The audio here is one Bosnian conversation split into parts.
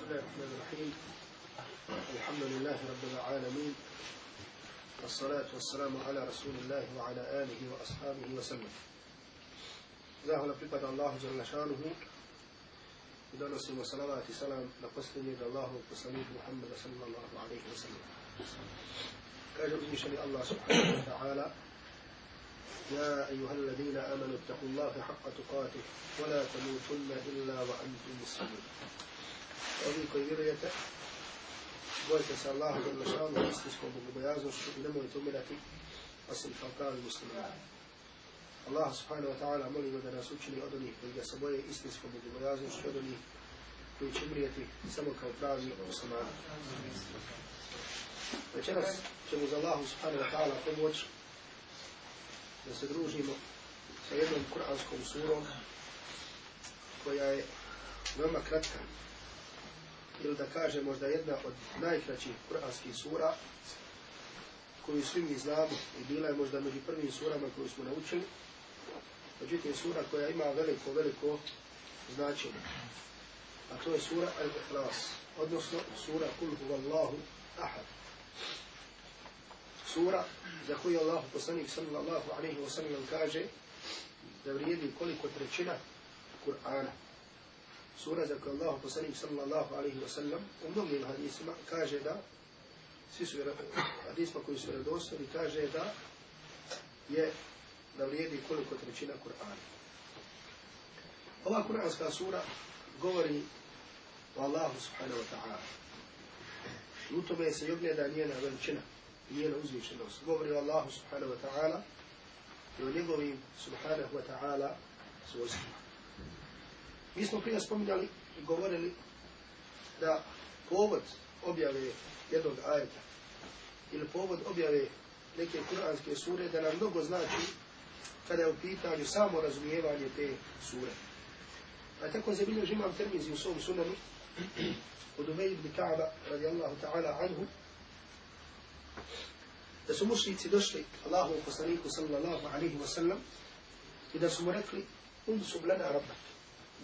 بسم الله الرحمن الرحيم الحمد لله رب العالمين والصلاة والسلام على رسول الله وعلى آله وأصحابه وسلم. زاه لفقة الله جل شأنه ودنس وسلامة سلام لقسلم الله وقسلم محمد صلى الله عليه وسلم. كاجر إن شاء الله سبحانه وتعالى يا أيها الذين آمنوا اتقوا الله حق تقاته ولا تموتن إلا وأنتم مسلمون. Ovi koji vjerujete, bojite se Allahu za našanu istinskom bogobojaznošću i nemojte umirati osim kao pravi muslimani. Allah subhanahu wa ta'ala molimo da nas učini od onih koji ga se boje istinskom bogobojaznošću, od onih koji će umrijeti samo kao pravi muslimani. Večeras ćemo za Allahu subhanahu wa ta'ala pomoć da se družimo sa jednom kuranskom surom koja je veoma kratka ili da kaže možda jedna od najkraćih kuranskih sura koju svi mi znamo i bila je možda među prvim surama koju smo naučili. Međutim sura koja ima veliko, veliko značenje. A to je sura Al-Ikhlas odnosno sura Kul huvallahu ahad. Sura za koju Allah poslanik sallallahu alaihi wa sallam kaže da vrijedi koliko trećina Kur'ana sura za koju Allah poslanik sallallahu alaihi wa sallam u mnogim hadisima kaže da svi su hadisma koji su redostali kaže da je da vrijedi koliko trećina Kur'ana. Ova kur'anska sura govori o Allahu subhanahu wa ta'ala. I u tome se ogleda njena veličina, njena uzvišenost. Govori o Allahu subhanahu wa ta'ala i o njegovim subhanahu wa ta'ala svojstvima. Mi smo prije spominjali i govorili da povod objave jednog ajeta ili povod objave neke kuranske sure da nam mnogo znači kada je u pitanju samo razumijevanje te sure. A tako zabilježi imam termizi u svom sunanu od Uvej ibn Ka'ba radijallahu ta'ala anhu da su mušnici došli Allahu poslaniku sallallahu alaihi wa sallam i da su mu rekli unsub lana rabbak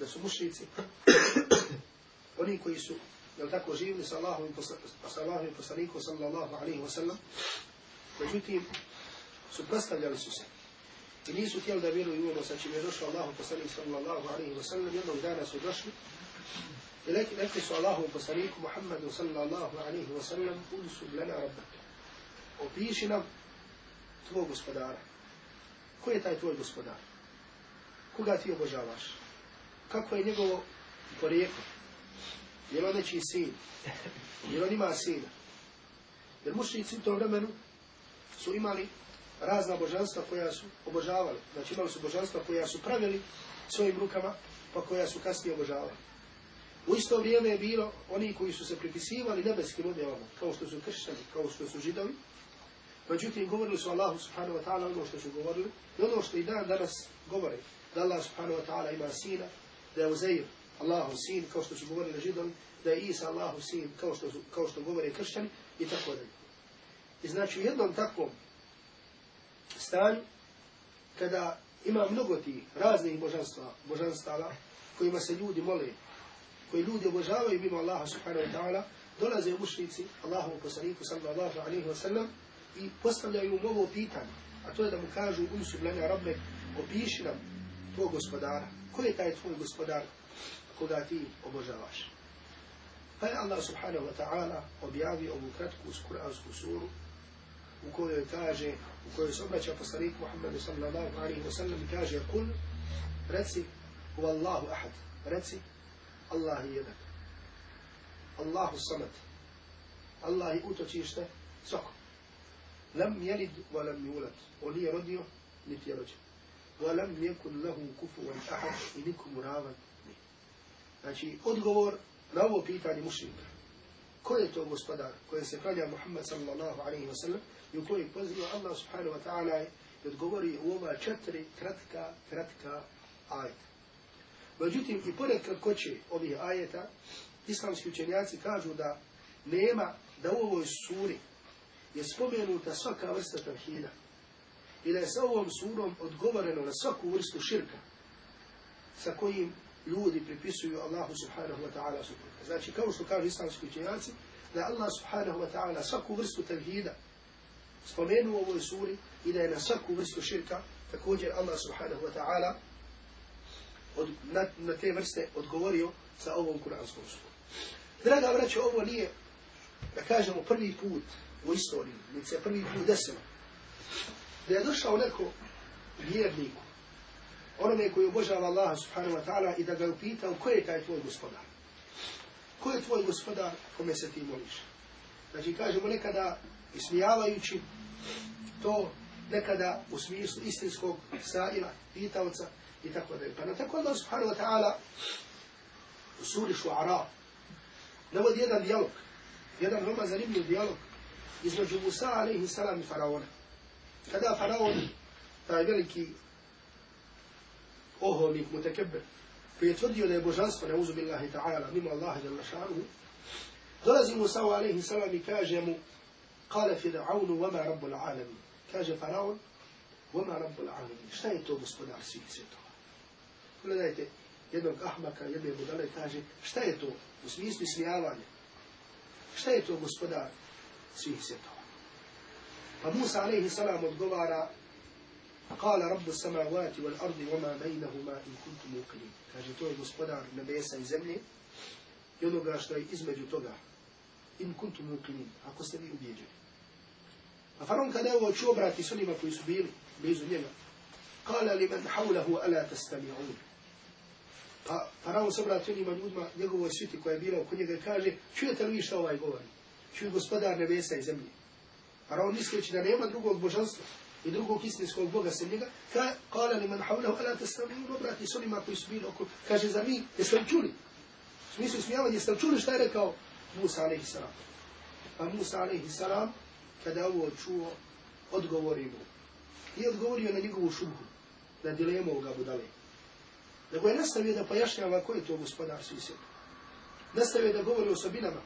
da su mušrici, oni koji su jel tako živili sa Allahom i poslanikom sallallahu alaihi wa sallam međutim suprostavljali su se. I nisu htjeli da vjeruju ono sa čim je došao Allahu poslanik sallallahu alaihi wa sallam. Jednog dana su došli i rekli su Allahu poslaniku Muhammedu sallallahu alaihi wa sallam unsub lana rabbak. Opiši nam tvoj gospodara. Ko je taj tvoj gospodar? Koga ti obožavaš? Kako je njegovo porijeklo je li on nečiji sin je li on ima sina jer mušnici u tom vremenu su imali razna božanstva koja su obožavali. Znači imali su božanstva koja su pravili svojim rukama, pa koja su kasnije obožavali. U isto vrijeme je bilo oni koji su se pripisivali nebeskim objavama, kao što su kršćani, kao što su židovi. Međutim, govorili su Allahu subhanahu wa ta'ala ono što su govorili, i ono što i dan danas govore, da Allah subhanahu wa ta'ala ima sina, da je Uzeir Allahu sin, kao što su govorili židovi, da je Isa Allahu sin, kao što, su, kao što govore kršćani, i tako dalje. I znači u jednom takvom stanju kada ima mnogo tih raznih božanstva, božanstava kojima se ljudi mole, koji ljudi obožavaju mimo Allaha subhanahu wa ta'ala, dolaze u mušnici Allahovu poslaniku sallallahu alaihi wa sallam i postavljaju mu ovo pitanje, a to je da mu kažu unsub lana rabbe, opiši nam tvoj gospodara. Ko je taj tvoj gospodar koga ti obožavaš? Pa je Allah subhanahu wa ta'ala objavio ovu kratku kuransku suru u kojoj kaže, u kojoj se obraća poslanik Muhammedu sallallahu alaihi wa sallam i kaže, kul, reci, u Allahu ahad, reci, Allah je jedan. Allahu samad. Allah je utočište svako. Lam jelid wa lam yulad. On nije rodio, niti je rođen. وَلَمْ يَكُنْ لَهُمْ كُفُوًا kufuwan ahad i nikomu ravan. Znači, odgovor na ovo pitanje mušnika. Ko je to gospodar koje se klanja Muhammed sallallahu alaihi wa sallam i u kojoj poziva Allah subhanahu wa ta'ala i odgovori u ova četiri kratka, kratka ajeta. Međutim, i pored kratkoće ovih ajeta, islamski učenjaci kažu da nema, da u ovoj suri je spomenuta svaka vrsta tavhida i da je sa ovom surom odgovoreno na svaku vrstu širka sa kojim ljudi pripisuju Allahu subhanahu wa ta'ala suprotno. Znači, kao što kažu islamski učenjaci, da Allah subhanahu wa ta'ala svaku vrstu tevhida spomenuo u ovoj suri i da je na svaku vrstu širka također Allah subhanahu wa ta'ala od, na, na te vrste odgovorio sa ovom kuranskom surom. Draga braćo, ovo nije, da kažemo, prvi put u istoriji, niti se prvi put desilo, da je došao neko vjerniku, onome koji obožava Allaha subhanahu wa ta'ala i da ga upitao ko je taj tvoj gospodar. Ko je tvoj gospodar kome se ti moliš? Znači, kažemo nekada ismijavajući to nekada u smislu istinskog sa'ila, pitavca i tako dalje. Pa na tako Allah subhanahu wa ta'ala u suri Šu'ara navodi jedan dijalog, jedan veoma zanimljiv dijalog između Musa alaihi salam i Faraona. هذا فرعون فذلك اوه ليك متكبر فيتودي له بجانس فنعوذ بالله تعالى مما الله جل شانه دولزي موسى عليه السلام كاجم قال فرعون وما رب العالمين كاج فرعون وما رب العالمين شتا يتو بسقدار سويت سيتو Gledajte, jednog ahmaka, jedne budale kaže, šta je to u smislu smijavanja? Šta je to gospodar svih svjetova? Musa alaihi salam odgovara قال رب السماوات والأرض وما بينهما إن كنتم موقنين kaže to je gospodar nebesa i zemlje i onoga što je između toga in kuntum muqinin, ako ste vi ubijeđeni. A faraon kada je ovo čuo brati s onima koji su bili blizu njega, kala li man hawlahu ala tastami'un. Pa faraon se brati onima ljudima, njegovoj sviti koja je bila oko njega, kaže, čujete li šta ovaj govori? Čuj gospodar nebesa i zemlje. Faraon misleći da nema drugog božanstva i drugog istinskog Boga sem njega, ka, kala li man hawlahu ala tastami'un, obrati s onima koji su bili oko, kaže za mi, jeste li čuli? U smislu smijavanja, jeste li čuli šta je rekao Musa a.s. salam. Pa Musa a.s. salam, kada ovo čuo, odgovori mu. I odgovorio na njegovu šubhu, na dilemu ovoga budale. Nego je nastavio da pojašnjava ko je to gospodar svi svijet. Nastavio da govori o osobinama.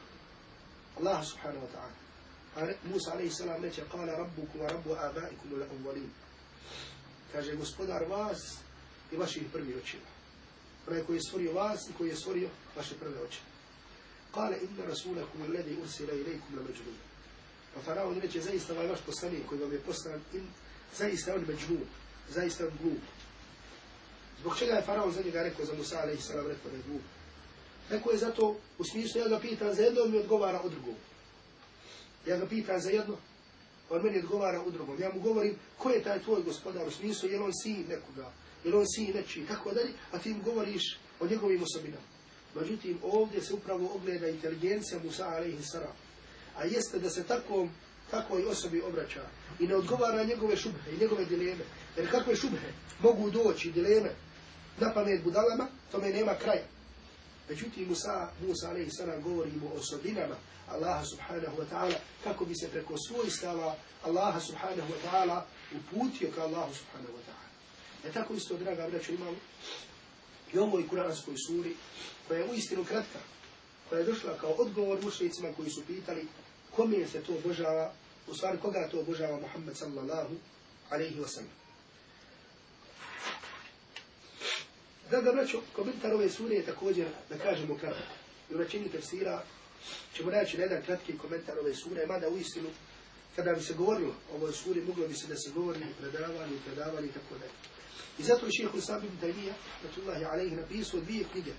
Allah subhanahu wa ta'ala. Musa alaihi salam reče, kala rabbuku wa rabbu abaikum ula umvalim. Kaže, gospodar vas i vaših prvi očima. Onaj koji je stvorio vas i koji je stvorio vaše prve oči. Kale, inna rasulakum alladhi ursila ilaikum na međunum. Pa faraon reče, zaista ovaj vaš poslanik koji vam je poslan, in, zaista on međunum, zaista on glup. Zbog čega je faraon za njega rekao za Musa alaihi salam rekao da je glup? Rekao je zato, u smislu ja ga pitan, za jedno mi odgovara o drugom. Ja ga pitan za jedno, on meni odgovara u drugom. Ja mu govorim ko je taj tvoj gospodar u smislu, je on sin nekoga, je on sin neči, tako dalje, a ti mu govoriš o njegovim osobinama. Međutim, ovdje se upravo ogleda inteligencija Musa alaihi salam. A jeste da se takvom, takvoj osobi obraća i ne odgovara njegove šubhe i njegove dileme. Jer kakve šubhe mogu doći dileme na pamet budalama, tome nema kraja. Međutim, Musa, Musa alaihi sallam govorimo o osobinama Allaha subhanahu wa ta'ala kako bi se preko svojstava Allaha subhanahu wa ta'ala uputio ka Allahu subhanahu wa ta'ala. E tako isto, draga braćo, imamo i ovoj kuranskoj suri koja je uistinu kratka, koja je došla kao odgovor mušlicima koji su pitali kome se to obožava, u stvari koga to obožava Muhammed sallallahu alaihi wa sallam. Da braćo, komentar ove sure je također, da kažemo kratko. I u načini tefsira ćemo naći na jedan kratki komentar ove sure, mada u istinu, kada bi se govorilo o ovoj suri, moglo bi se da se govori i predavali, i predavali i tako dalje. I zato je šehehu Islam ibn Taymiyyah, rahmatullahi alaihi, napisao dvije knjige,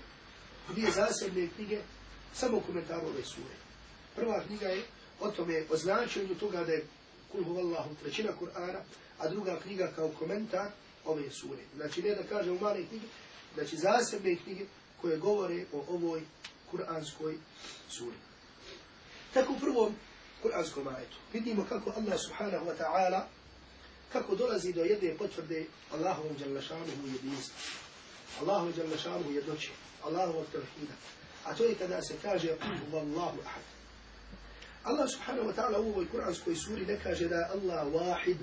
dvije zasebne knjige, samo komentaru ove sure. Prva knjiga je o tome, o značenju toga da je kul huvallahu trećina Kur'ana, a druga knjiga kao komentar ove sure. Znači ne da kaže u male knjige, znači zasebne knjige koje govore o ovoj kur'anskoj suri. Tako u prvom kur'anskom ajetu vidimo kako Allah subhanahu wa ta'ala kako dolazi do jedne potvrde Allahovom djelašanuhu jedinstva. Allahovom djelašanuhu jednoće. Allahovog tevhida. A to je kada se kaže Allahu Allahu ahad. Allah subhanahu wa ta'ala u ovoj kuranskoj suri ne kaže da je Allah wahid.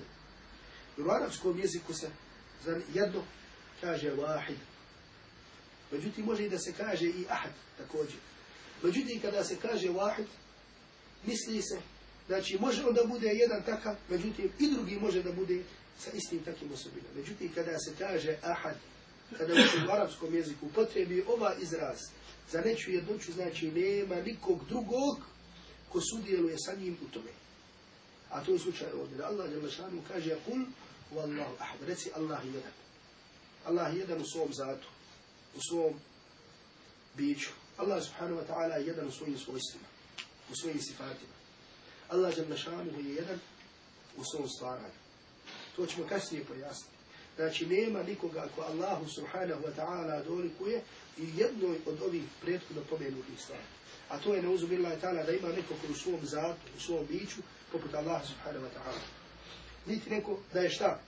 U arabskom jeziku se za jedno kaže wahid. Međutim, može i da se kaže i ahad također. Međutim, kada se kaže wahid, misli se Znači, može on da bude jedan takav, međutim, i drugi može da bude sa istim takim osobinama. Međutim, kada se kaže ahad, kada se u arapskom jeziku potrebi ova izraz za neću jednoću, znači nema nikog drugog ko sudjeluje sa njim u tome. A to je slučaj ovdje. Da Allah Đelešanu kaže kul Wallahu ahad. Reci Allah je jedan. Allah je jedan u svom zatu. U svom biću. Allah subhanahu wa ta'ala je jedan u svojim svojstvima. U svojim sifatima. Allah je jedan u svom stvaranju. To ćemo kasnije pojasniti. Znači, nema nikoga ko Allahu subhanahu wa ta'ala dolikuje i jednoj od ovih prethodno pomenutih stvari. A to je neuzu billahi ta'ala da ima neko ko u svom zatu, u svom biću, poput Allaha subhanahu wa ta'ala. Niti neko da je šta?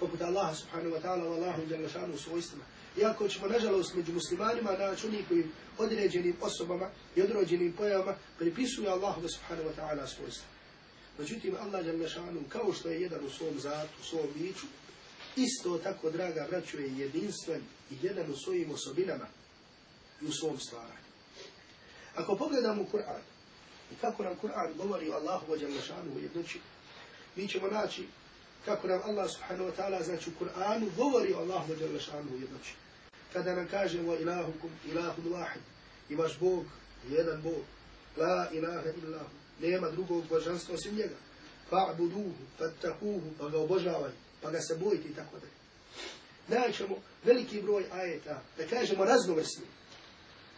Poput Allaha subhanahu wa ta'ala, Allahu i šanu u svojstvima. Iako ćemo, nažalost, među muslimanima naći oni koji određenim osobama i određenim pojavama pripisuju Allahu subhanahu wa ta'ala svojstva. Međutim, Allah jalla šanu, kao što je jedan u svom zatu, u svom biću, isto tako, draga braću, je jedinstven i jedan u svojim osobinama i u svom stvaranju. Ako pogledamo Kur'an, i kako nam Kur'an govori o Allahu wa jalla u jednoći, mi ćemo naći kako nam Allah subhanahu wa ta'ala znači u Kur'anu govori o Allahu wa jalla šanu u jednoći. Kada nam kaže wa ilahukum ilahun wahid, i vaš Bog jedan Bog, la ilaha illahu, nema drugog božanstva osim njega. Fa'buduhu, fattakuhu, pa ga obožavaj, pa ga se bojite i tako da. Naćemo veliki broj ajeta, da kažemo raznovrsni,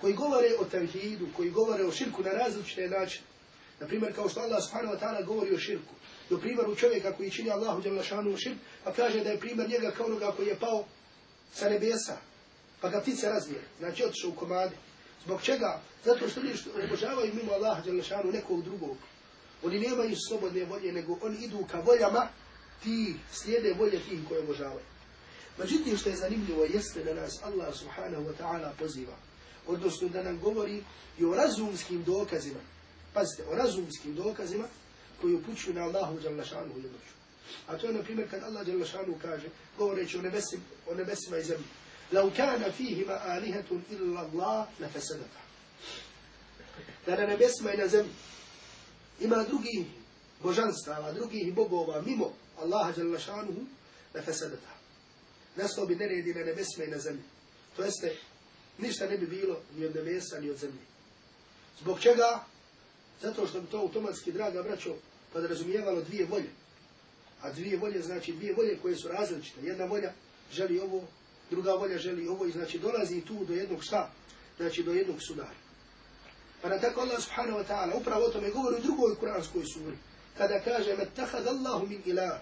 koji govore o tevhidu, koji govore o širku na različite načine. Naprimjer, kao što Allah subhanahu wa ta'ala govori o širku. Do primjeru čovjeka koji čini Allahu djela šanu širk, pa kaže da je primjer njega kao onoga koji je pao sa nebesa, pa ga ptice razvije, znači otišao u komade. Zbog čega? Zato što oni obožavaju mimo Allaha djela šanu nekog drugog. Oni nemaju slobodne volje, nego oni idu ka voljama ti slijede volje tih koje obožavaju. Međutim, što je zanimljivo, jeste da nas Allah subhanahu wa ta'ala poziva odnosno da nam govori i o razumskim dokazima. Pazite, o razumskim dokazima koji upućuju na Allahu Đalešanu jednoću. A to je, na primjer, kad Allah Đalešanu kaže, govoreći o, nebesim, o nebesima i zemlji, لو كان فيهما آلهة إلا الله لفسدتا da na nebesima i na zemlji ima drugih božanstava, drugih bogova mimo Allaha Đalešanuhu na fesadata. Nastao bi neredi na nebesima i na zemlji. To jeste, ništa ne bi bilo ni od nebesa, ni od zemlje. Zbog čega? Zato što bi to automatski, draga braćo, podrazumijevalo dvije volje. A dvije volje znači dvije volje koje su različite. Jedna volja želi ovo, druga volja želi ovo i znači dolazi tu do jednog šta? Znači do jednog sudara. Pa na tako Allah subhanahu wa ta'ala upravo o tome govori u drugoj kuranskoj suri. Kada kaže, metahad Allahu min ilah.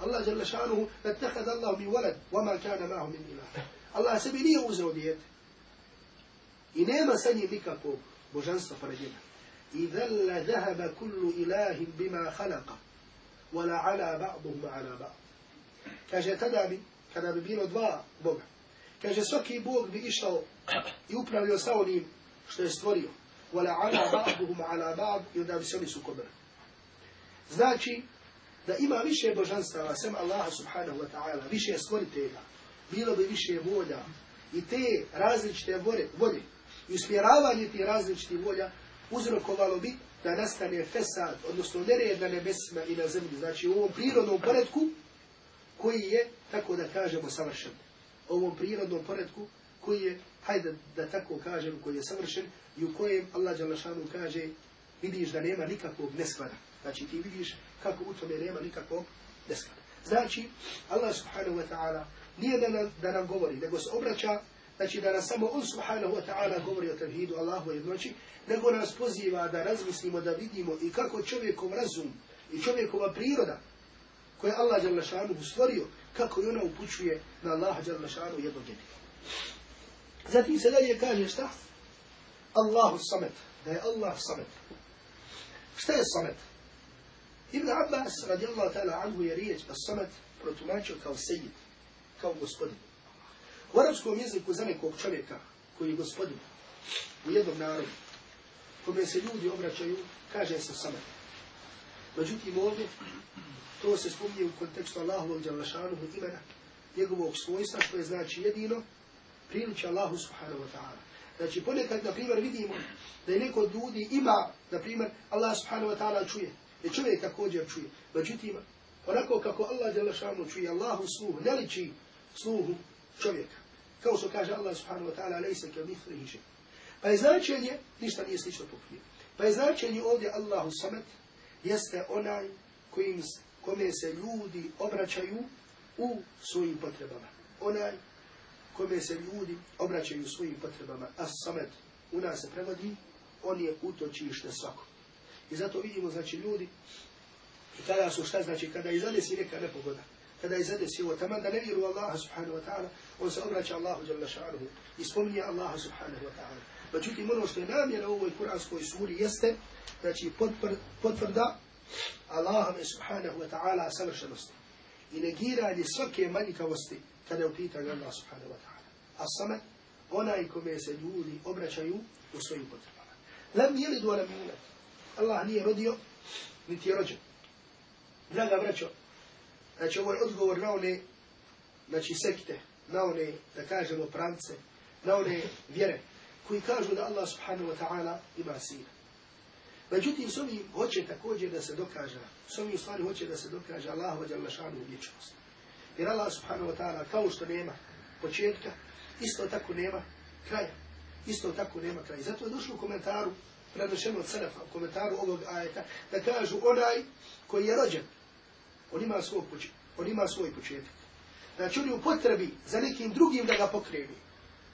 Allah jalla šanuhu, metahad Allahu min walad, wama kana mahu min ilah. Allah sebi nije uzeo dijete. I nema sa njim nikakvog božanstva pored njega. إذا لذهب كل إله بما خلق ولا على بعضهم على بعض ba'd. Kaže, tada bi, kada bi bilo dva Boga, kaže, svaki Bog bi išao i upravio sa onim što je stvorio. Wala ala ba'duhum ala ba'd i onda bi se oni sukobili. Znači, da ima više božanstava, sem Allaha subhanahu wa ta'ala, više stvoritelja, bilo bi više volja i te različite vode, i usmjeravanje tih različitih volja uzrokovalo bi da nastane fesad, odnosno nered na nebesima i na zemlji, znači u ovom prirodnom poredku koji je, tako da kažemo, savršen. U ovom prirodnom poredku koji je, hajde da tako kažem, koji je savršen i u kojem Allah Đalašanu kaže vidiš da nema nikakvog nesklada. Znači ti vidiš kako u tome nema nikakvog nesklada. Znači, Allah subhanahu wa ta'ala nije da nam, da nam govori, nego se obraća, znači da nas samo on subhanahu wa ta'ala govori o tevhidu Allahu jednoći, nego nas poziva da razmislimo, da vidimo i kako čovjekov razum i čovjekova priroda, koje Allah jalla šanu stvorio, kako i ona upućuje na Allaha jalla šanu jednog jedina. Zatim se dalje kaže šta? Allahu samet, da je Allah samet. Šta je samet? Ibn Abbas radijallahu ta'ala anhu je riječ samet protumačio kao sejid kao gospodin. U arabskom jeziku za nekog čovjeka koji je gospodin u jednom narodu, kome se ljudi obraćaju, kaže se samet. Međutim ovdje, to se spominje u kontekstu Allahovog djelašanuhu imena, njegovog svojstva, što je znači jedino, priliče Allahu subhanahu wa ta'ala. Znači ponekad, na primjer, vidimo da je neko od ljudi ima, na primjer, Allah subhanahu wa ta'ala čuje, i čovjek također čuje. Međutim, onako kako Allah djelašanu čuje, Allahu sluh, ne liči sluhu čovjeka. Kao što kaže Allah subhanahu wa ta'ala, lejse ke mithlihi še. Pa je značenje, ništa nije slično pokrije. Pa je značenje ovdje Allahu samet, jeste onaj kojim, kome se ljudi obraćaju u svojim potrebama. Onaj kome se ljudi obraćaju svojim potrebama. As samet u nas se prevodi, on je utočište svako. I zato vidimo, znači, ljudi, kada su šta, znači, kada izadesi neka nepogoda, kada je si ovo, taman da ne vjeru Allaha subhanahu wa ta'ala, on se obraća Allahu jalla ša'anuhu i spominje Allaha subhanahu wa ta'ala. Međutim, ono što je namjera u ovoj kuranskoj suri jeste, znači, potvrda Allahove subhanahu wa ta'ala savršenosti i negiranje svake manjkavosti kada je u pitanju Allah subhanahu wa ta'ala. A samet, onaj kome se ljudi obraćaju u svojim potrebama. Lam jelidu alam julet. Allah nije rodio, niti je rođen. Draga braćo, znači ovo je odgovor na one, znači sekte, na one, da kažemo, pravce, na one vjere, koji kažu da Allah subhanahu wa ta'ala ima sina. Međutim, s ovim hoće također da se dokaže, s ovim stvari hoće da se dokaže Allah vađa lašanu u vječnost. Jer Allah subhanahu wa ta'ala, kao što nema početka, isto tako nema kraja. Isto tako nema kraja. Zato je došlo u komentaru, prenošeno od Selefa, u komentaru ovog ajeta, da kažu onaj koji je rođen, on ima svoj, on ima svoj početak. Znači on je u potrebi za nekim drugim da ga pokreni,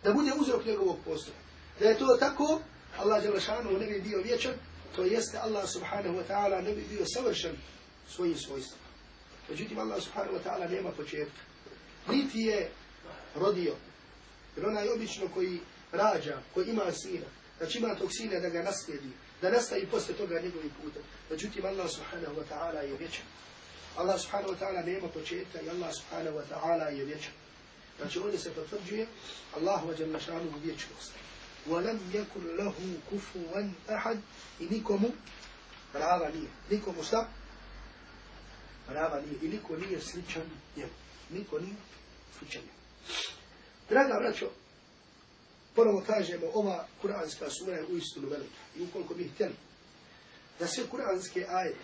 da bude uzrok njegovog postoja. Da je to tako, Allah Đelešanu ne bi bio vječan, to jeste Allah subhanahu wa ta'ala ne bi bio savršen svojim svojstvama. Međutim, Allah subhanahu wa ta'ala nema početka. Niti je rodio. Jer onaj obično koji rađa, koji ima sina, znači ima tog sina da ga naslijedi, da nastavi posle toga njegovim putem. Međutim, Allah subhanahu wa ta'ala je vječan. Allah subhanahu wa ta'ala nema početka i Allah subhanahu wa ta'ala je vječan. Znači ovdje se potvrđuje Allahu wa jalla šanu u vječnosti. وَلَمْ يَكُنْ لَهُ كُفُوًا أَحَدٍ I nikomu prava nije. Nikomu šta? Prava nije. I niko nije sličan njemu. Niko nije sličan njemu. Draga braćo, ponovo kažemo, ova kuranska sura je uistinu velika. I ukoliko bih htjeli da sve kuranske ajete,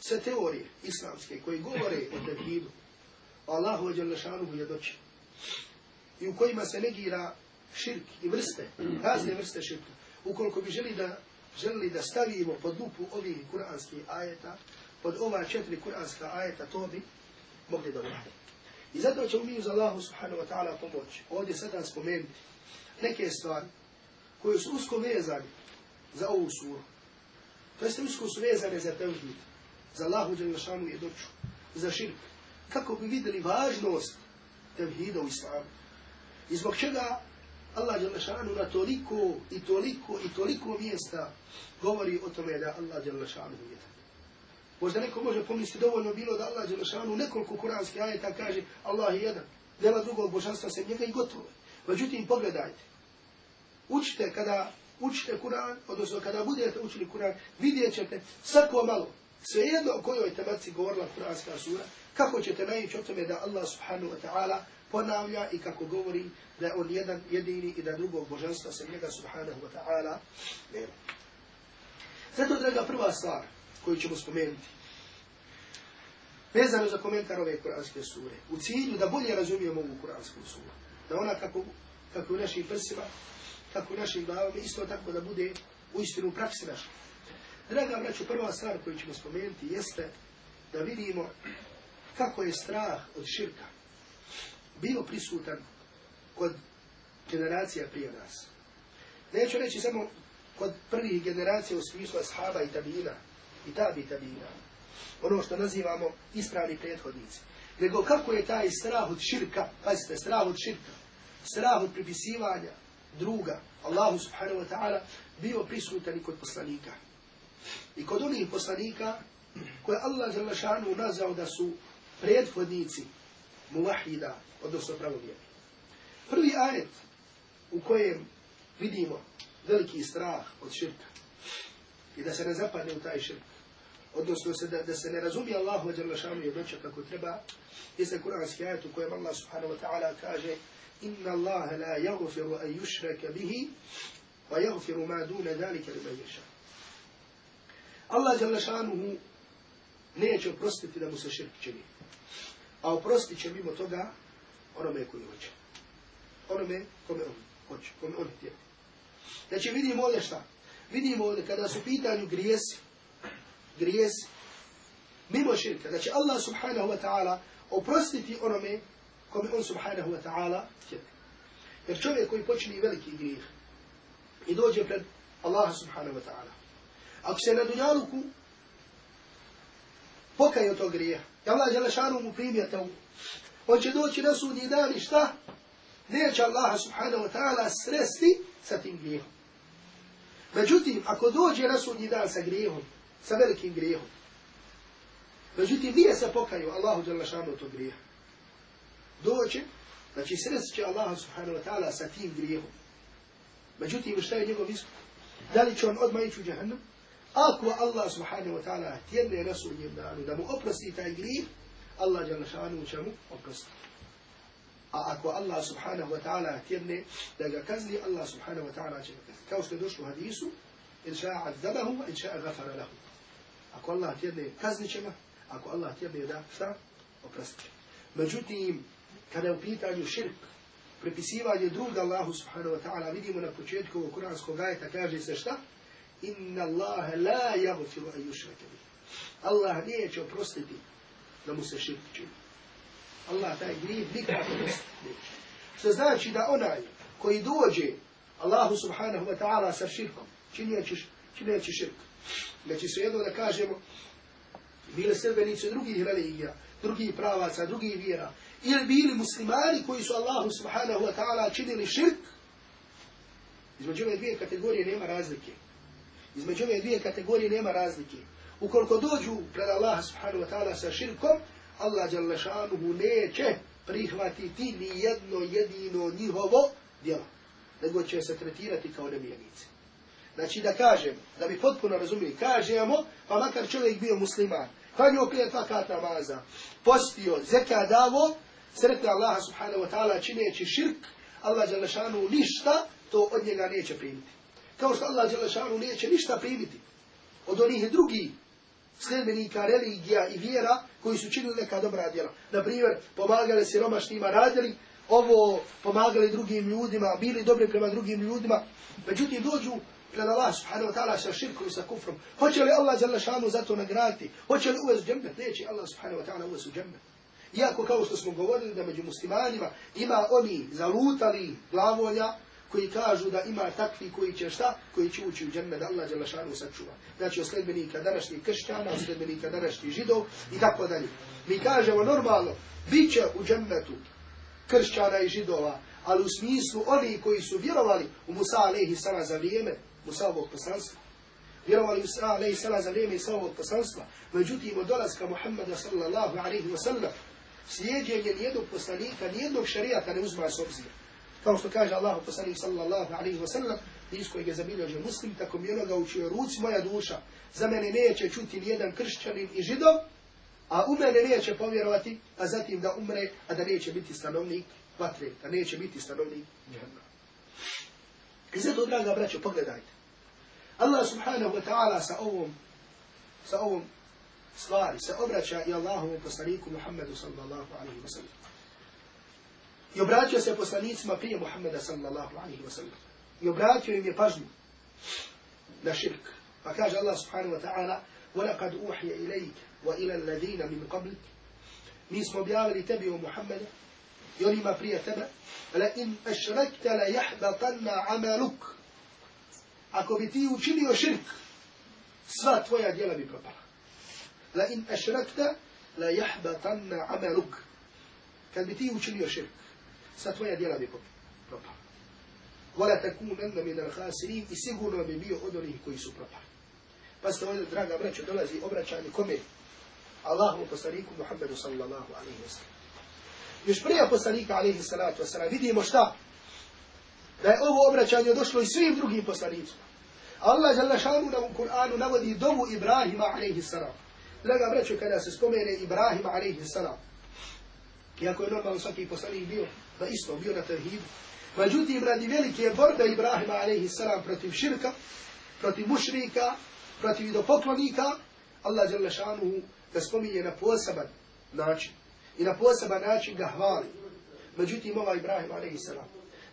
sve teorije islamske koje govore o tevhidu, Allahu i Đalešanuhu je doći. I u kojima se negira širk i vrste, razne vrste širka. Ukoliko bi želi da, želi da stavimo pod lupu ovih kuranskih ajeta, pod ova četiri kuranska ajeta, to bi mogli da uradi. I zato ćemo mi uz Allahu subhanahu wa ta'ala pomoć. Ovdje sada spomenuti neke stvari koje su usko vezane za ovu suru. To jeste usko su vezane za tevhid, za Allahu Đelešanu i doću, za širk. Kako bi videli važnost tevhida u islamu. I zbog čega Allah Đelešanu na toliko i toliko i toliko mjesta govori o tome da Allah Đelešanu je tako. Možda neko može pomisliti dovoljno bilo da Allah Đelešanu nekoliko kuranskih ajeta kaže Allah je jedan, dela drugog božanstva se njega i gotovo. Međutim, pogledajte. Učite kada učite Kur'an, odnosno kada budete učili Kur'an, vidjet ćete svako malo, svejedno o kojoj tematici govorila kuranska sura, kako ćete najići o tome da Allah subhanahu wa ta'ala ponavlja i kako govori da je on jedan jedini i da drugog božanstva sem njega subhanahu wa ta'ala nema. Zato, draga, prva stvar, koju ćemo spomenuti. Vezano za komentar ove kuranske sure. U cilju da bolje razumijemo ovu kuransku suru. Da ona kako, kako u našim prsima, kako u našim glavama, isto tako da bude u istinu praksi naša. Draga braću, prva stvar koju ćemo spomenuti jeste da vidimo kako je strah od širka bio prisutan kod generacija prije nas. Neću reći samo kod prvih generacija u smislu ashaba i tabina, i tabi tabina. Ono što nazivamo ispravni prethodnici. Nego kako je taj strah od širka, pazite, strah od širka, strah od pripisivanja druga, Allahu subhanahu wa ta'ala, bio prisutan i kod poslanika. I kod onih poslanika, koje Allah za lašanu nazao da su prethodnici muvahida, odnosno pravovjeri. Prvi ajet u kojem vidimo veliki strah od širka i da se ne zapadne u taj širk, odnosno se da, da se ne razumije Allahu wa jalla šanu kako treba, jeste kuranski ajet u kojem Allah subhanahu wa ta'ala kaže Inna Allahe la yaghfiru an yushraka bihi wa yaghfiru ma duna dhalika liman yasha. Allah Đalešanuhu neće oprostiti da mu se širk čini. A oprostit će mimo toga onome koji hoće. Onome kome on hoće, kome on htje. Znači vidimo ovdje šta? Vidimo ovdje kada su pitanju grijesi, grijesi, mimo širka, da će Allah subhanahu wa ta'ala oprostiti onome kome on subhanahu wa ta'ala htje. Jer čovjek koji počini veliki grijeh i dođe pred Allaha subhanahu wa ta'ala, ako se na dunjaluku pokaje od tog grijeha, i Allah je lešanu mu primio te on će doći na sudnji dan i šta? Neće Allaha subhanahu wa ta'ala sresti sa tim grijehom. Međutim, ako dođe na sudnji dan sa grijehom, sa velikim grijehom, međutim, nije se pokaju Allahu jalla šanu tog grija, dođe, znači sresti će Allaha subhanahu wa ta'ala sa tim grijehom. Međutim, šta je njegov iskup? Da li će on odmah ići u džahannam? Ako Allah subhanahu wa ta'ala tjedne na sudnjem danu da mu oprosti taj grijeh, Allah jalla šanu će mu oprostiti. A ako Allah subhanahu wa ta'ala tjedne da ga kazni, Allah subhanahu wa ta'ala će ga kazni. Kao što je došlo u hadisu, in ša'a adzabahu, in ša'a gafara lahu. Ako Allah tjedne kazni će ga, ako Allah tjedne da šta? Oprostit će. Međutim, kada je u pitanju širk, prepisivanje druga Allahu subhanahu wa ta'ala, vidimo na početku kuranskog ajeta, kaže se šta? Inna Allahe la jagfiru a yushraka bih. Allah neće oprostiti da mu se širk čini. Allah taj grijeh nikako neće. Što znači da onaj koji dođe Allahu subhanahu wa ta'ala sa širkom, činjeći, širk. Znači su jedno da kažemo, bile srbenice drugih religija, drugih pravaca, drugih vjera, ili bili muslimani koji su Allahu subhanahu wa ta'ala činili širk, između ove dvije kategorije nema razlike. Između ove dvije kategorije nema razlike. Ukoliko dođu pred Allaha subhanahu wa ta'ala sa širkom, Allah jalla šanuhu neće prihvatiti ni jedno jedino njihovo djelo, nego će se tretirati kao nevjernici. Znači da kažem, da bi potpuno razumili, kažemo, pa makar čovjek bio musliman, klanio pet vakat namaza, postio, zeka davo, sretna Allah subhanahu wa ta'ala čineći širk, Allah jalla šanuhu ništa to od njega neće primiti. Kao što Allah Đelešanu neće ništa primiti od onih drugih sljedbenika religija i vjera koji su činili neka dobra djela. Naprimjer, pomagali siromašnima, radili ovo, pomagali drugim ljudima, bili dobri prema drugim ljudima. Međutim, dođu pred Allah subhanahu wa ta'ala sa širkom i sa kufrom. Hoće li Allah Đelešanu za to nagraditi? Hoće li uvez džemmet? Neće Allah subhanahu wa ta'ala uvez u džemmet. Iako kao što smo govorili da među muslimanima ima oni zalutali glavolja, koji kažu da ima takvi koji će šta, koji će ući u džennet, da Allah dželle šanu sačuva. Znači, osledbenika današnjih kršćana, osledbenika današnjih židov i tako dalje. Mi kažemo normalno, bit će u džennetu kršćana i židova, ali u smislu oni koji su vjerovali u Musa alaihi sala za vrijeme Musa'ovog poslanstva. Vjerovali u Musa alaihi sala za vrijeme Musa'ovog poslanstva. Međutim, od dolaska Muhammeda sallallahu alaihi wa sallam, slijedjenje nijednog poslanika, nijednog šarijata ne uzma s obzira kao što kaže Allahu poslanik sallallahu alaihi wa sallam, iz kojeg je zabilježio muslim, tako mi onoga učio ruci moja duša, za mene neće čuti nijedan kršćanin i židov, a u mene neće povjerovati, a zatim da umre, a da neće biti stanovnik vatre, da neće biti stanovnik džahannama. I zato, draga braćo, pogledajte. Allah subhanahu wa ta'ala sa ovom, sa ovom stvari se obraća i Allahovom poslaniku Muhammedu sallallahu alaihi wa sallam. I obratio se poslanicima prije Muhammeda sallallahu alaihi wa sallam. I obratio im je pažnju na širk. Pa kaže Allah subhanahu wa ta'ala وَلَقَدْ أُوحِيَ إِلَيْكَ وَإِلَى الَّذِينَ مِنْ قَبْلِكَ Mi smo objavili tebi o Muhammeda i onima prije tebe لَإِنْ أَشْرَكْتَ لَيَحْبَطَنَّ عَمَلُكَ Ako bi ti učinio širk, sva tvoja djela bi propala. لَإِنْ أَشْرَكْتَ لَيَحْبَطَنَّ عَمَلُكَ Kad bi ti učinio širk, sa tvoja djela bi propala. Vala takunanna min al-khasirin i sigurno bi bio od onih koji su propali. Pa ste ovdje, draga braćo, dolazi obraćanje kome? Allahu poslaniku Muhammedu sallallahu alaihi wa sallam. Još prije poslanika alaihi salatu wa sallam vidimo šta? Da je ovo obraćanje došlo i svim drugim poslanicima. Allah jalla šanu na u Kur'anu navodi dovu Ibrahima alaihi salam. Draga braćo, kada se spomene Ibrahima alaihi salam, iako je normalno svaki poslanik bio na isto, bio na tevhidu. Međutim, radi velike borbe Ibrahima a.s. protiv širka, protiv mušrika, protiv idopoklonika, Allah žele šanuhu ga spominje na poseban način. I na poseban način ga hvali. Međutim, ova Ibrahim a.s.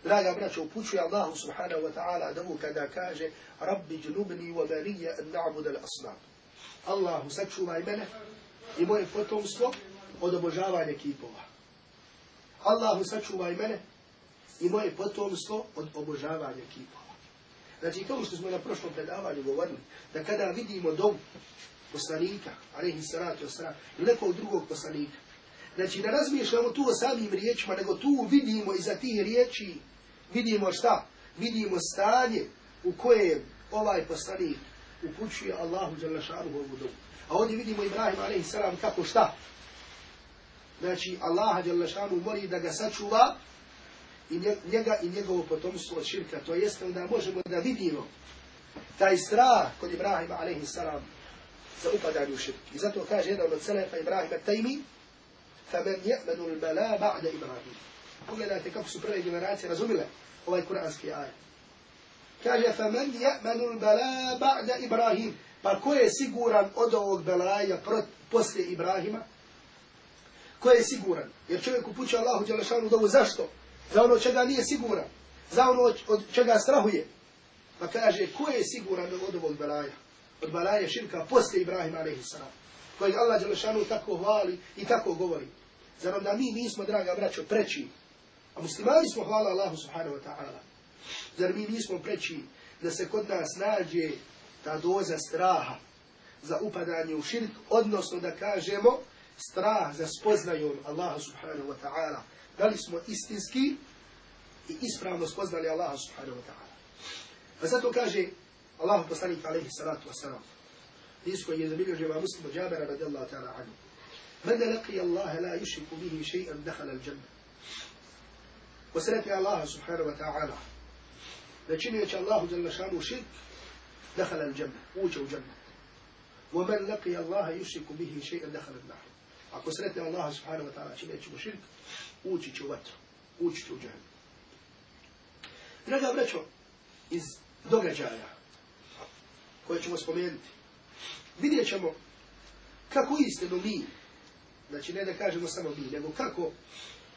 Draga braća, upućuje Allahu subhanahu wa ta'ala da mu kada kaže Rabbi džnubni wa banija an na'bud al asnam. Allahu sačuvaj mene i moje potomstvo od obožavanja kipova. Allahu sačuvaj mene i moje potomstvo od obožavanja kipova. Znači, kao što smo na prošlom predavanju govorili, da kada vidimo dom poslanika, alaihi salatu wasalam, ili nekog drugog poslanika, znači ne razmišljamo tu o samim riječima, nego tu vidimo iza tih riječi, vidimo šta? Vidimo stanje u koje ovaj poslanik upućuje Allahu Đalešanu ovu dobu. A ovdje vidimo Ibrahim a.s. kako šta? Znači, Allaha Đalešanu moli da ga sačuva i njega i njegovo potomstvo od širka. To jeste onda možemo da vidimo taj strah kod Ibrahima a.s. za upadanje u širk. I zato kaže jedan od selefa Ibrahima Tajmi, فَمَنْ يَأْمَنُ الْبَلَا بَعْدَ إِبْرَاهِيم Pogledajte kako su prve generacije razumile ovaj kuranski ajat. Kaže, فَمَنْ يَأْمَنُ الْبَلَا بَعْدَ إِبْرَاهِيم Pa ko je siguran od ovog belaja poslije Ibrahima? Ko je siguran? Jer čovjek upućuje Allahu Đelešanu dovu zašto? Za ono čega nije siguran. Za ono od čega strahuje. Pa kaže, ko je siguran od ovog belaja? Od belaja širka posle Ibrahima a.s. Kojeg Allah Đelešanu tako hvali i tako govori. Zar onda mi nismo, draga braćo, preći? A muslimani smo, hvala Allahu subhanahu wa ta'ala. Zar mi nismo preći da se kod nas nađe ta doza straha za upadanje u širk, odnosno da kažemo strah za spoznajom Allaha subhanahu wa ta'ala. Da li smo istinski i ispravno spoznali Allaha subhanahu wa ta'ala. Pa zato kaže Allah poslanik alaihi salatu wa salam. Isko je zabilio ževa muslimu džabera radijallahu ta'ala anhu. من لقي الله لا يشرك به شيئا دخل الجنة وسلقي الله سبحانه وتعالى لكن الله جل شانه شرك دخل الجنة وجه الجنة ومن لقي الله يشرك به شيئا دخل النار Ako sretne Allaha subhanahu wa ta'ala čine mu širk, ući će u vatru, ući će u džahnu. Draga braćo, iz događaja koje ćemo spomenuti, vidjet ćemo kako istinu mi Znači ne da kažemo samo mi, nego kako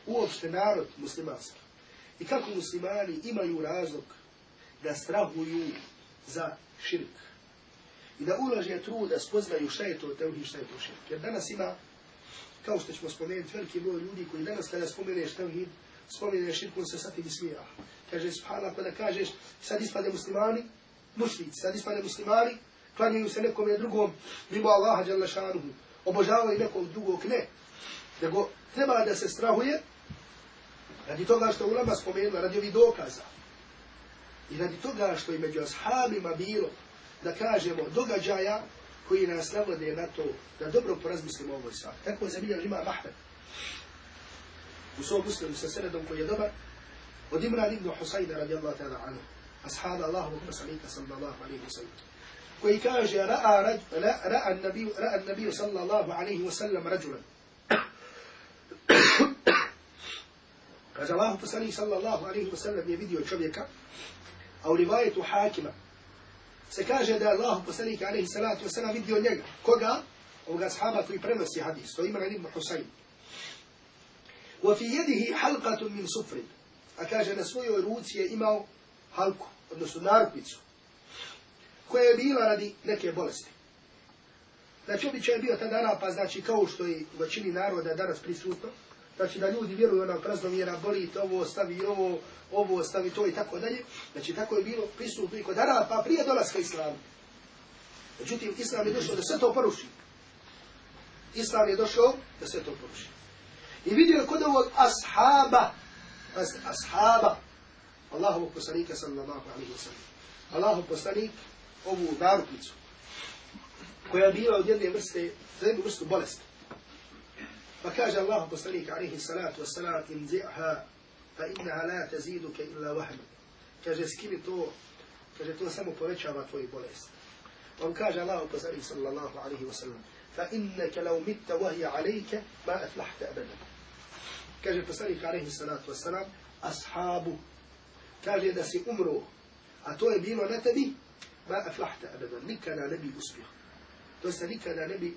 uopšte narod muslimanski i kako muslimani imaju razlog da strahuju za širk. I da ulaže trud da spoznaju šta je to teuhid, šta je to širk. Jer danas ima, kao što ćemo spomenuti, veliki broj ljudi koji danas kada spomeneš tevhid, spomeneš širk, on se sad ti smija. Kaže, subhanallah, pa kada kažeš, sad ispade muslimani, mušlici, sad ispade muslimani, klanjaju se nekom drugom, mimo Allaha, jalla šanuhu, obožavaju nekog drugog, ne. Nego treba da se strahuje radi toga što je nama spomenula, radi ovih dokaza. I radi toga što je među ashabima bilo, da kažemo, događaja koji nas navode na to da dobro porazmislimo ovoj stvari. Tako je zamiljeno ima Mahmed. U svom muslimu sa sredom koji je dobar, od Imran ibn Husayna radijallahu ta'ala anhu, ashaba Allahu poslanika sallallahu alaihi wa sallam. koji kaže ra'a ra'a nabi ra'a nabi sallallahu alejhi ve sellem rajulan kaže Allah poslanik sallallahu alejhi ve sellem je vidio čovjeka a u rivajetu hakima se kaže da Allah poslanik alejhi salatu ve sellem vidio njega koga ovoga sahaba koji prenosi hadis to ima ibn Husayn وفي يده حلقة من صفر أكاجة نسوي وروتي إماو حلقة odnosno narukvicu koja je bila radi neke bolesti. Znači, običaj je bio tada napad, znači, kao što je u većini naroda danas prisutno, znači, da ljudi vjeruju ona praznovjera, boli to, ovo stavi ovo, ovo stavi to i tako dalje. Znači, tako je bilo prisutno i kod Arapa prije dolaska Islama. Međutim, Islam je došao da sve to poruši. Islam je došao da sve to poruši. I vidio je kod ovog ashaba, ashaba, Allahovog poslanika sallallahu alaihi wa sallam. Allahov poslanik ovu naruknicu, koja je bila od jedne vrste, za jednu vrstu bolesti. Pa kaže Allah poslanik alaihi salatu wassalam, in zi'ha, fa innaha la taziduke illa vahma. Kaže, skini to, kaže, to samo povećava tvoju bolest. On kaže Allah poslanik sallallahu alaihi wasallam, fa innaka law mitta wahya alayka ma aflahta abada. Kaže poslanik alaihi salatu wassalam, ashabu, kaže da si umro, a to je bilo na tebi, ما أفلحت أبدا nikada ne bi uspio. To jest nikada ne bi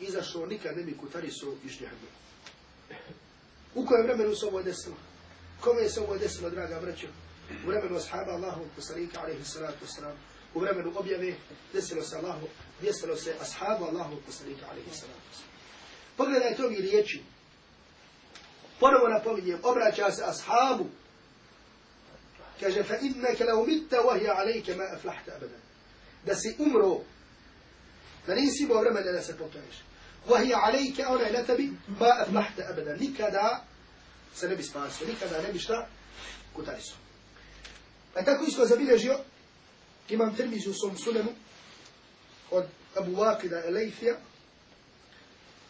izašao, nikad ne bi kutarisao iz džahannama. U kojem vremenu se ovo desilo? Kome se ovo desilo, draga braćo? U vremenu ashaba Allahu poslanika, alaihi salatu wasalam, u vremenu objave, desilo se Allahu, desilo se ashabu Allahu poslanika, alaihi salatu wasalam. Pogledajte ovi riječi. Ponovo napominjem, obraća se ashabu. Kaže, fa innaka la umitta wahja alejke ma aflahta abadan. Da si umro, فنسي بورما لا سبوتاش وهي عليك أنا لا تبي ما أفلحت أبدا. لكذا سنبي سباس لكذا نبشتا كتاريسو أتاكو إسكو زبيل جيو كما ترميزو سوم سلم قد أبو واقدة إليثيا.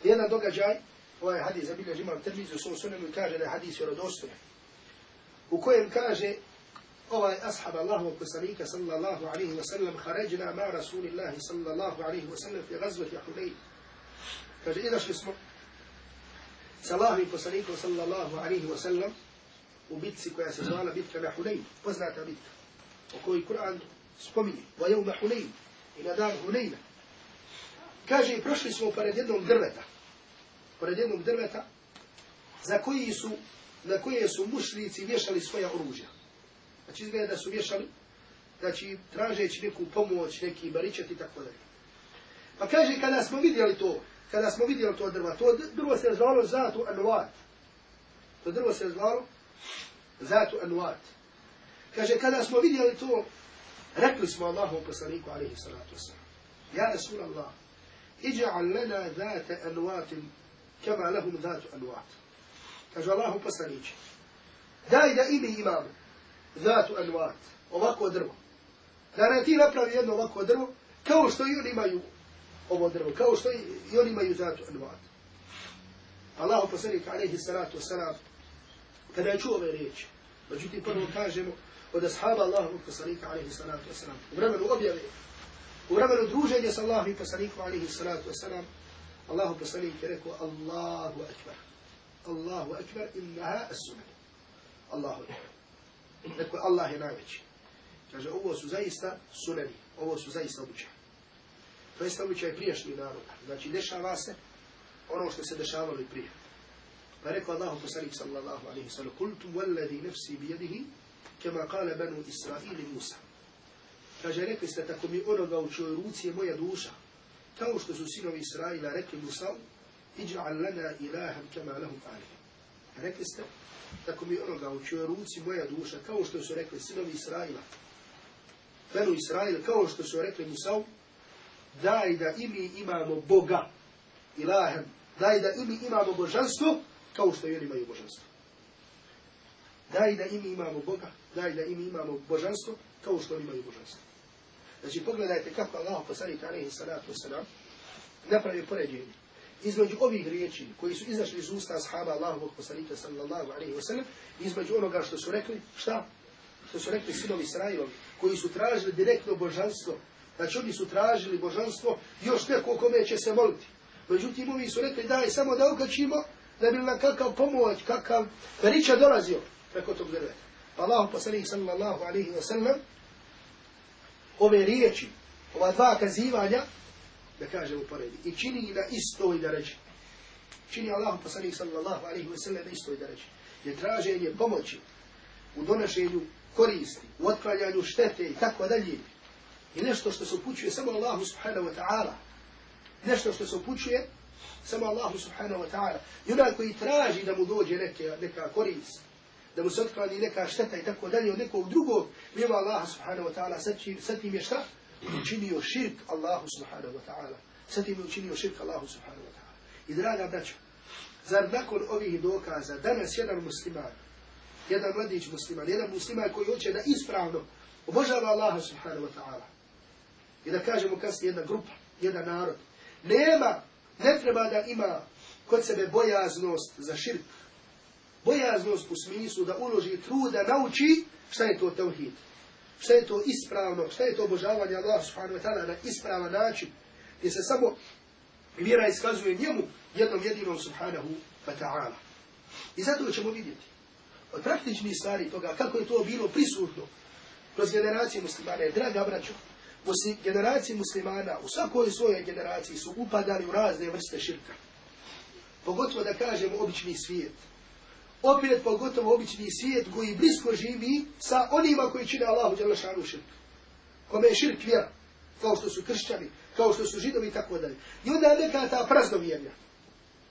لأن دوغا جاي. هو حديث زبيل جيو ترميزو سوم سلم كاجة حديث يرودوستو وكو يمكاجة ovaj ashab Allahu poslanika sallallahu alaihi wa sallam haređna ma rasulillahi sallallahu alaihi wa sallam fi gazvati Hunayn. Kaže, izašli smo sa Allahom poslanikom sallallahu alaihi wa sallam u bitci koja se zvala bitka na Hunayn, poznata bitka, o kojoj Kur'an spominje, wa jevma Hunayn, i na dan Hunayna. Kaže, prošli smo pored jednog drveta, pored jednog drveta, za koji su, na koje su mušlici vješali svoja oružja. Znači, izgleda da su vješali, znači, tražeći neku pomoć, neki baričet i tako dalje. Pa kaže, kada smo vidjeli to, kada smo vidjeli to drva, to drvo se zvalo Zatu Anuat. To drvo se zvalo Zatu Anuat. Kaže, kada smo vidjeli to, rekli smo Allahom poslaniku, alaihi salatu wasalam, Ja Rasul Allah, iđa'al lana Zata anuatim kama lahum zatu anuat. Kaže Allahom poslaniće, daj da imi imamo zatu anuat, ovako drvo. Da nam ti napravi jedno ovako drvo, kao što i oni imaju ovo drvo, kao što i oni imaju zatu anuat. Allahu poslanik alaihi salatu wasalam, kada je čuo ove riječi, međutim prvo kažemo od ashaba Allahu poslanika alaihi salatu wasalam, u vremenu objave, u vremenu druženja sa Allahu poslanikom alaihi salatu wasalam, Allahu poslanik je rekao Allahu akbar. Allahu akbar innaha as-sunan. Allahu akbar. Rekao Allah je najveći. Kaže, ovo su zaista sunani, ovo su zaista običaj. To je običaj prijašnji naroda. Znači, dešava se ono što se dešavalo i prije. Pa rekao Allah poslanik sallallahu alaihi sallam, kultu walladhi nafsi bijedihi, kema kale banu Israili Musa. Kaže, rekli ste, tako mi onoga u čoj ruci je moja duša, kao što su sinovi Israila rekli Musa, iđa'al lana ilaha kema lahum alihim. Rekli ste, tako mi onoga u čoj ruci moja duša, kao što su rekli sinovi Israila, Benu Israil, kao što su rekli Musa, daj da i mi imamo Boga, ilahem, daj da i mi imamo božanstvo, kao što i oni imaju božanstvo. Daj da i mi imamo Boga, daj da i mi imamo božanstvo, kao što oni imaju božanstvo. Znači, pogledajte kako Allah poslanik alaihi salatu wasalam napravi poređenje između ovih riječi koji su izašli iz usta ashaba Allahovog poslanika sallallahu alaihi wasalam između onoga što su rekli, šta? Što su rekli sinovi Israilovi, koji su tražili direktno božanstvo. Znači, oni su tražili božanstvo još neko kome će se moliti. Međutim, ovi su rekli, daj, samo da okačimo, da bi nam kakav pomoć, kakav verića dolazio preko tog drveta. Allah poslanik sallallahu alaihi wasallam ove riječi, ova dva kazivanja, da kažemo poredi, i čini na istoj da reći. Čini Allah poslanik sallallahu alaihi wa sallam na istoj da reći. Je traženje pomoći u donošenju koristi, u otklanjanju štete i tako dalje. I nešto što se upućuje samo Allahu subhanahu wa ta'ala. Nešto što se upućuje samo Allahu subhanahu wa ta'ala. I onaj koji traži da mu dođe neke, neka korist, da mu se otklani neka šteta i tako dalje od nekog drugog, mimo Allaha subhanahu wa ta'ala, sad tim je šta? Učinio širk Allahu subhanahu wa ta'ala. Sa tim je učinio širk Allahu subhanahu wa ta'ala. I draga braćo, zar nakon ovih dokaza, danas jedan musliman, jedan mladić musliman, jedan musliman koji hoće da ispravno obožava Allaha subhanahu wa ta'ala, i da kažemo kasnije jedna grupa, jedan narod, nema, ne treba da ima kod sebe bojaznost za širk, bojaznost u smislu da uloži trud da nauči šta je to tevhid, šta je to ispravno, šta je to obožavanje Allah subhanahu wa ta'ala na ispravan način, gdje se samo vjera iskazuje njemu jednom jedinom subhanahu wa ta'ala. I zato ćemo vidjeti od praktičnih stvari toga kako je to bilo prisutno kroz generacije muslimana, draga braćo, generacije muslimana u svakoj svojoj generaciji su upadali u razne vrste širka. Pogotovo da kažemo obični svijet, opet pogotovo obični svijet koji blisko živi sa onima koji čine Allahu Đalešanu širk. Kome je širk vjera, kao što su kršćani, kao što su židovi i tako dalje. I onda neka ta praznovjerja,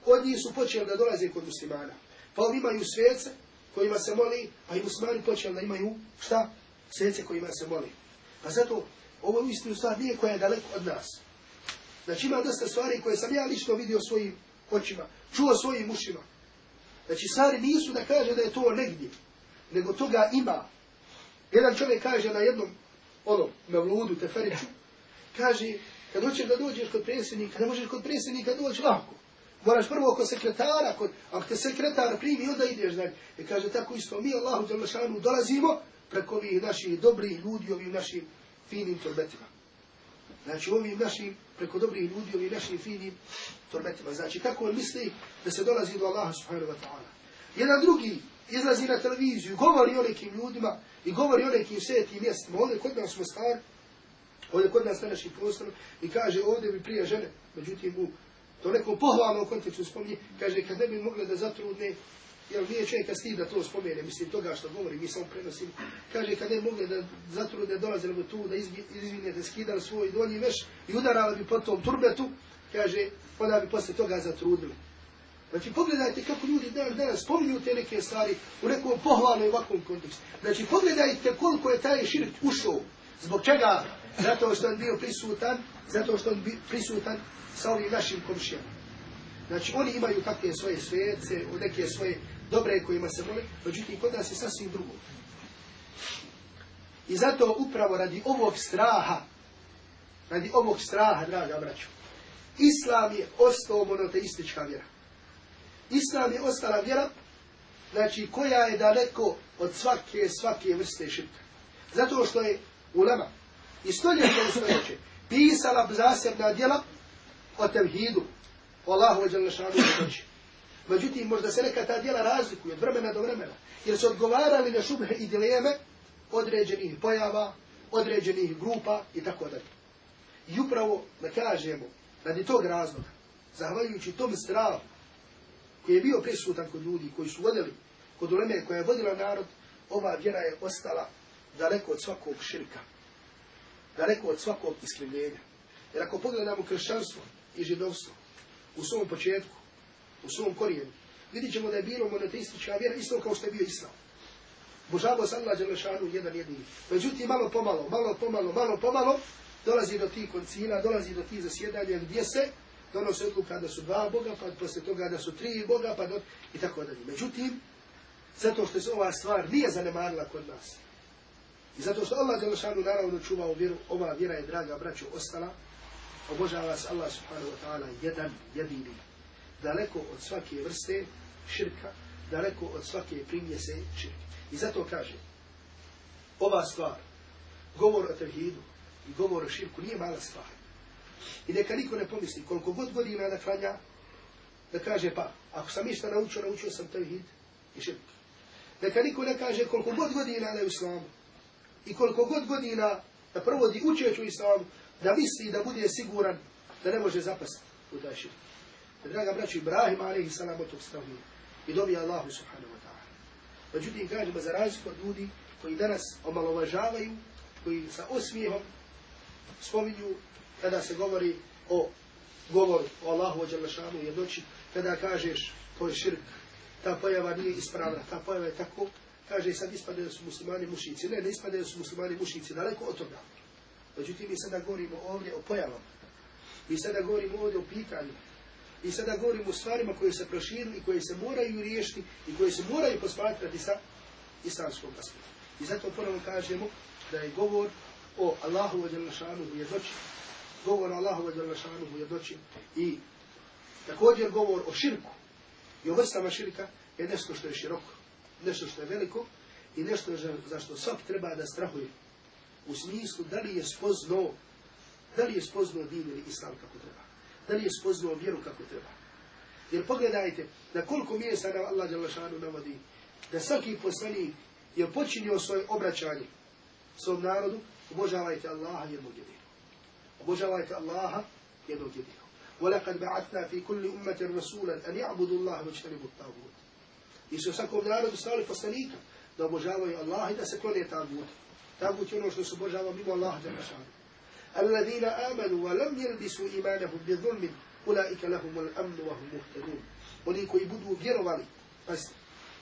od njih su počeli da dolaze kod muslimana. Pa oni imaju svece kojima se moli, a i muslimani počeli da imaju šta? Svece kojima se moli. Pa zato ovo je istinu stvar nije koja je daleko od nas. Znači ima dosta stvari koje sam ja lično vidio svojim očima, čuo svojim ušima. Znači stvari nisu da kaže da je to negdje, nego toga ima. Jedan čovjek kaže na jednom, ono, na vludu, teferiću, kaže, kad hoćeš da dođeš kod predsjednika, ne možeš kod predsjednika doći lako. Moraš prvo kod sekretara, kod, ako te sekretar primi, onda ideš dalje. I kaže, tako isto, mi Allahu Đalešanu dolazimo preko ovih naših dobrih ljudi, ovih našim finim torbetima. Znači, ovim našim, preko dobrih ljudi, ovim našim finim torbetima. Znači, kako on misli da se dolazi do Allaha subhanahu wa ta'ala. Jedan drugi izlazi na televiziju, govori o nekim ljudima i govori o nekim svetim mjestima. Ovdje kod nas smo stari, ovdje kod nas na našim prostorom i kaže, ovdje bi prije žene, međutim, u to nekom pohvalnom kontekstu spominje, kaže, kad ne bi mogle da zatrudne, jel nije čovjeka stid da to spomene, mislim toga što govori, mi samo prenosim. kaže, kad ne bi mogle da zatrudne, dolazile bi tu, da izvinje, da skidali svoj donji veš i udarali bi po tom turbetu, kaže, onda bi posle toga zatrudili. Znači, pogledajte kako ljudi dan danas spominju te neke stvari u nekom pohvalnom ovakvom kontekstu. Znači, pogledajte koliko je taj širk ušao. Zbog čega? Zato što on bio prisutan, zato što on bio prisutan sa ovim našim komšijama. Znači, oni imaju takve svoje svece, neke svoje dobre kojima se mole, međutim, kod nas je sasvim drugo. I zato upravo radi ovog straha, radi ovog straha, draga braćo, Islam je ostao monoteistička vjera. Islam je ostala vjera, znači koja je daleko od svake, svake vrste širka. Zato što je ulema i stoljeće u stoljeće pisala zasebna djela o tevhidu, o Allahu ođelešanu i. Međutim, možda se neka ta djela razlikuju od vremena do vremena, jer su odgovarali na šubhe i dileme određenih pojava, određenih grupa i tako dalje. I upravo da kažemo, radi tog razloga, zahvaljujući tom strahu koji je bio prisutan kod ljudi, koji su vodili kod uleme koja je vodila narod, ova vjera je ostala daleko od svakog širka, daleko od svakog iskrivljenja. Jer ako pogledamo kršćanstvo i židovstvo u svom početku, u svom korijenu, vidit ćemo da je bilo monoteistička vjera isto kao što je bio islam. Božavo se Allah Đelešanu jedan jedini. Međutim, malo pomalo, malo pomalo, malo pomalo, dolazi do tih koncila, dolazi do tih zasjedanja gdje se donose odluka da su dva Boga, pa posle toga da su tri Boga, pa do... i tako dalje. Međutim, zato što se ova stvar nije zanemarila kod nas, i zato što Allah Đelešanu naravno čuvao vjeru, ova vjera je, draga braću, ostala, obožava se Allah subhanahu wa ta'ala jedan, jedini, daleko od svake vrste širka, daleko od svake primjese širka. I zato kaže, ova stvar, govor o tevhidu i govor o širku nije mala stvar. I neka niko ne pomisli koliko god godina da klanja, da kaže pa, ako sam išta naučio, naučio sam tevhid i širk. Neka niko ne kaže koliko god godina da je u islamu i koliko god godina da provodi učeću islamu, da misli da bude siguran da ne može zapasti u taj širk. Draga braći, Ibrahim alaihi salam od tog stavljena i dobija Allahu subhanahu wa ta'ala. Međutim, kažemo za razliku od ljudi koji danas omalovažavaju, koji sa osmijehom spominju kada se govori o govoru o Allahu wa Đalešanu jednoći, kada kažeš to je širk, ta pojava nije ispravna, ta pojava je tako, kaže sad ispade da su muslimani mušici. Ne, ne ispade da su muslimani mušici, daleko od toga. Međutim, mi sada govorimo ovdje o pojavama. Mi sada govorimo ovdje o pitanju. I sada govorimo o stvarima koje se proširili, koje se moraju riješiti i koje se moraju posmatrati sa islamskog aspekta. I zato ponovno kažemo da je govor o Allahu wa jalla u jednoći. Govor o Allahu wa jalla u jednoći. I također govor o širku i o vrstama širka je nešto što je široko. Nešto što je veliko i nešto za što svak treba da strahuje. U smislu da li je spoznao da li je spoznao din ili islam kako treba da li je spoznao vjeru kako treba. Jer pogledajte na koliko mjesta nam Allah Đalašanu navodi da svaki poslanik je počinio svoje obraćanje svom narodu, obožavajte Allaha jednog jedinog. Obožavajte Allaha jednog jedinog. وَلَقَدْ بَعَثْنَا فِي كُلِّ أُمَّةٍ رَسُولًا أَنْ يَعْبُدُوا اللَّهَ وَاجْتَنِبُوا الطَّاغُوتَ I su svakom narodu stali poslanika da obožavaju Allah i da se klone tagut. Tagut je ono što se obožava mimo Allah za našanu. الذين آمنوا ولم يلبسوا إيمانهم بظلم أولئك لهم الأمن وهم مهتدون oni koji budu vjerovali, pazite,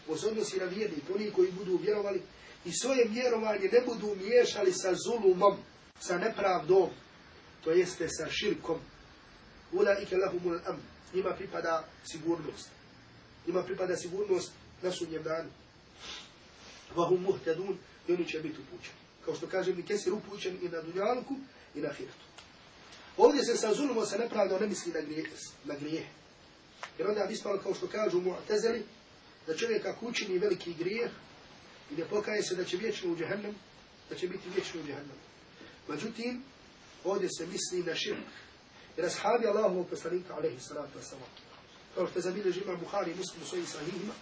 ovo se odnosi na vjernik, oni koji budu vjerovali i svoje vjerovanje ne budu miješali sa zulumom, sa nepravdom, to jeste sa širkom. Ulaike lahumul am, njima pripada sigurnost. Njima pripada sigurnost na sudnjem danu. Vahum muhtedun, i oni će biti upućeni. Kao što kaže mi kesir upućen i na dunjalku i na hirtu. Ovdje se sa zulumom, sa nepravdom ne misli na grijeh. Na grijeh. Jer onda bi ispalo kao što kažu mu'tezeli, da čovjek ako učini veliki grijeh i ne pokaje se da će vječno u džahannam, da će biti vječno u džahannam. Međutim, ovdje se misli na širk. Jer ashabi Allahovog poslanika, alaihi salatu wasalam, kao što je zabilježi imam Buhari i muslim u svojim sahihima,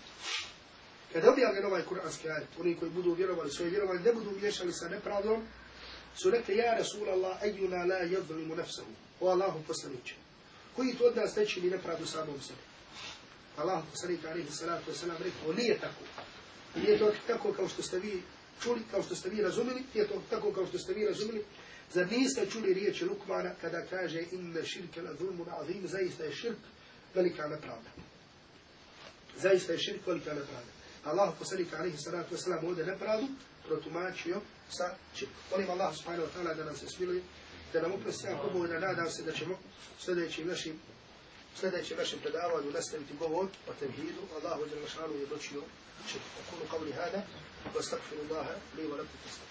kada objavljen ovaj kuranski ajet, oni koji budu vjerovali svoje vjerovanje, ne budu miješali sa nepravdom, su rekli, ja Rasulallah, ejuna la jadzlimu nefsahu, o Allahu poslaniće. Koji to od nas ne čini nepravdu samom sebi? Allahu poslanik alaihi salatu wasalam rekao, nije tako. Nije to tako kao što ste vi čuli, kao što ste vi razumili, nije to tako kao što ste vi razumili. Zar niste čuli riječi Lukmana kada kaže inne širke la zulmun azim, zaista je širk velika nepravda. Zaista je širk velika nepravda. Allah poslanik alaihi salatu wasalam ovdje nepravdu protumačio sa širkom. Molim Allah subhanahu wa ta'ala da nam se smiluje, da nam uprosti ako bogu da nadam se da ćemo sljedećim našim sljedećem našem predavanju nastaviti govor o tevhidu. Allahu je je dočio. Čekaj, akunu qavli hada, wa stakfiru Allaha, li wa lakum